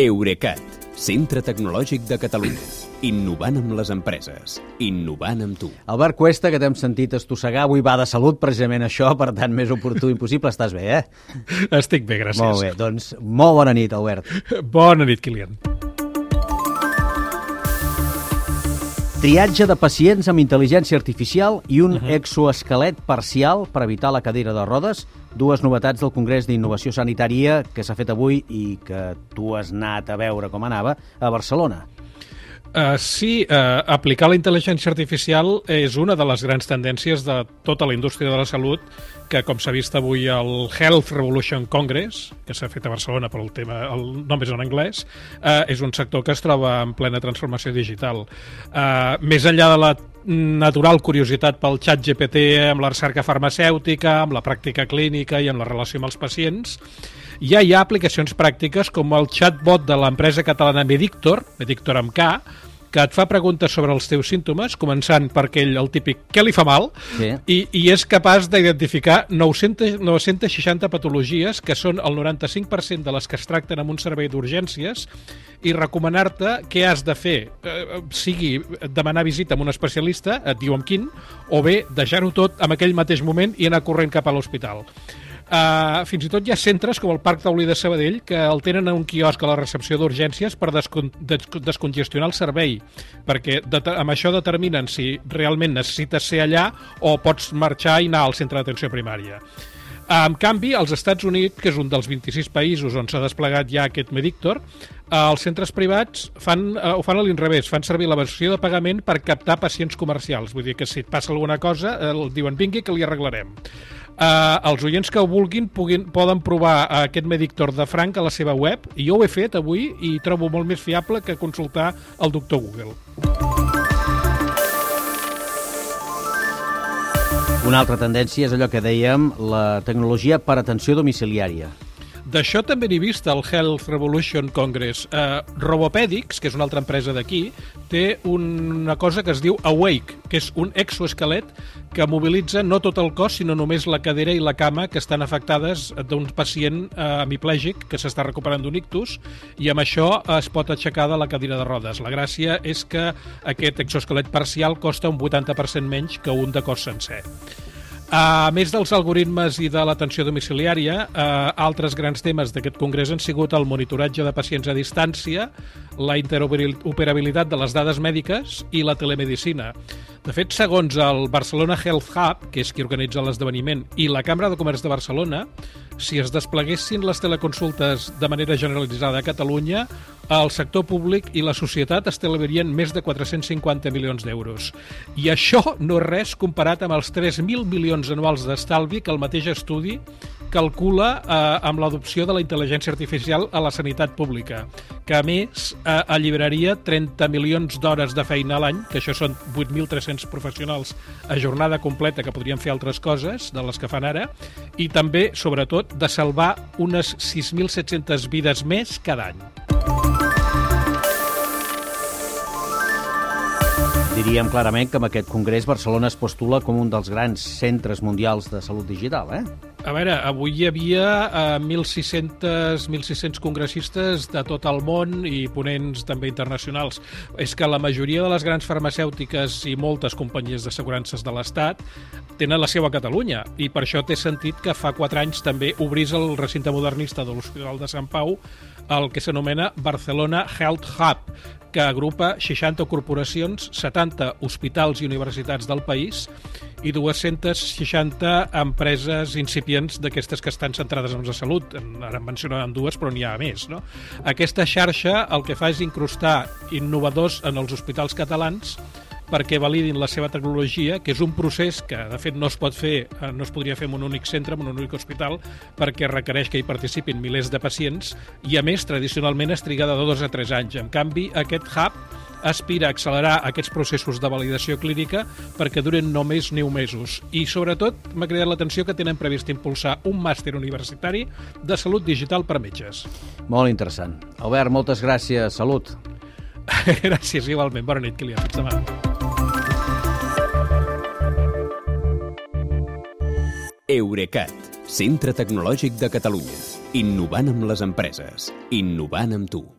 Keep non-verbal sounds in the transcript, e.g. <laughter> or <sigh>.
Eurecat, centre tecnològic de Catalunya. Innovant amb les empreses. Innovant amb tu. Albert Cuesta, que t'hem sentit estossegar, avui va de salut, precisament això, per tant, més oportú impossible. Estàs bé, eh? Estic bé, gràcies. Molt bé, doncs molt bona nit, Albert. Bona nit, Kilian. Triatge de pacients amb intel·ligència artificial i un uh -huh. exoesquelet parcial per evitar la cadira de rodes. Dues novetats del Congrés d'Innovació Sanitària que s'ha fet avui i que tu has anat a veure com anava a Barcelona. Uh, sí, uh, aplicar la intel·ligència artificial és una de les grans tendències de tota la indústria de la salut que, com s'ha vist avui al Health Revolution Congress, que s'ha fet a Barcelona per el tema, el nom és en anglès, uh, és un sector que es troba en plena transformació digital. Uh, més enllà de la natural curiositat pel xat GPT amb la recerca farmacèutica, amb la pràctica clínica i amb la relació amb els pacients, ja hi ha aplicacions pràctiques com el chatbot de l'empresa catalana Medictor, Medictor amb K, que et fa preguntes sobre els teus símptomes, començant per aquell, el típic, què li fa mal? Sí. I, i és capaç d'identificar 900, 960 patologies, que són el 95% de les que es tracten amb un servei d'urgències, i recomanar-te què has de fer, eh, sigui demanar visita amb un especialista, et diu amb quin, o bé deixar-ho tot en aquell mateix moment i anar corrent cap a l'hospital. Uh, fins i tot hi ha centres com el Parc Taulí de Sabadell que el tenen a un quiosc a la recepció d'urgències per descon des descongestionar el servei, perquè amb això determinen si realment necessites ser allà o pots marxar i anar al centre d'atenció primària. En canvi, als Estats Units, que és un dels 26 països on s'ha desplegat ja aquest Medictor, els centres privats fan, eh, ho fan a l'inrevés, fan servir la versió de pagament per captar pacients comercials. Vull dir que si et passa alguna cosa, eh, el diuen vingui que li arreglarem. Uh, els oients que ho vulguin puguin, poden provar aquest Medictor de Frank a la seva web i jo ho he fet avui i trobo molt més fiable que consultar el doctor Google. Una altra tendència és allò que dèiem, la tecnologia per atenció domiciliària. D'això també n'he vist al Health Revolution Congress. Uh, Robopedics, que és una altra empresa d'aquí, té una cosa que es diu Awake, que és un exoesquelet que mobilitza no tot el cos, sinó només la cadera i la cama que estan afectades d'un pacient uh, hemiplègic que s'està recuperant d'un ictus i amb això es pot aixecar de la cadira de rodes. La gràcia és que aquest exoesquelet parcial costa un 80% menys que un de cos sencer. A més dels algoritmes i de l'atenció domiciliària, eh, altres grans temes d'aquest congrés han sigut el monitoratge de pacients a distància, la interoperabilitat de les dades mèdiques i la telemedicina. De fet, segons el Barcelona Health Hub, que és qui organitza l'esdeveniment, i la Cambra de Comerç de Barcelona, si es despleguessin les teleconsultes de manera generalitzada a Catalunya, el sector públic i la societat estalviarien més de 450 milions d'euros. I això no és res comparat amb els 3.000 milions anuals d'estalvi que el mateix estudi calcula eh, amb l'adopció de la intel·ligència artificial a la sanitat pública, que a més eh, alliberaria 30 milions d'hores de feina a l'any, que això són 8.300 professionals a jornada completa que podrien fer altres coses de les que fan ara, i també, sobretot, de salvar unes 6.700 vides més cada any. Diríem clarament que amb aquest congrés Barcelona es postula com un dels grans centres mundials de salut digital, eh? A veure, avui hi havia eh, 1.600, 1.600 congressistes de tot el món i ponents també internacionals. És que la majoria de les grans farmacèutiques i moltes companyies d'assegurances de l'Estat tenen la seva a Catalunya i per això té sentit que fa 4 anys també obrís el recinte modernista de l'Hospital de Sant Pau el que s'anomena Barcelona Health Hub, que agrupa 60 corporacions, 70 hospitals i universitats del país i 260 empreses incipients d'aquestes que estan centrades en la salut. Ara en mencionàvem dues, però n'hi ha més. No? Aquesta xarxa el que fa és incrustar innovadors en els hospitals catalans perquè validin la seva tecnologia, que és un procés que, de fet, no es pot fer, eh, no es podria fer en un únic centre, en un únic hospital, perquè requereix que hi participin milers de pacients i, a més, tradicionalment es triga de dos a tres anys. En canvi, aquest hub aspira a accelerar aquests processos de validació clínica perquè duren només 9 mesos. I, sobretot, m'ha cridat l'atenció que tenen previst impulsar un màster universitari de salut digital per metges. Molt interessant. Albert, moltes gràcies. Salut. <laughs> gràcies, igualment. Bona nit, Kilian. Fins demà. Eurecat, centre tecnològic de Catalunya. Innovant amb les empreses. Innovant amb tu.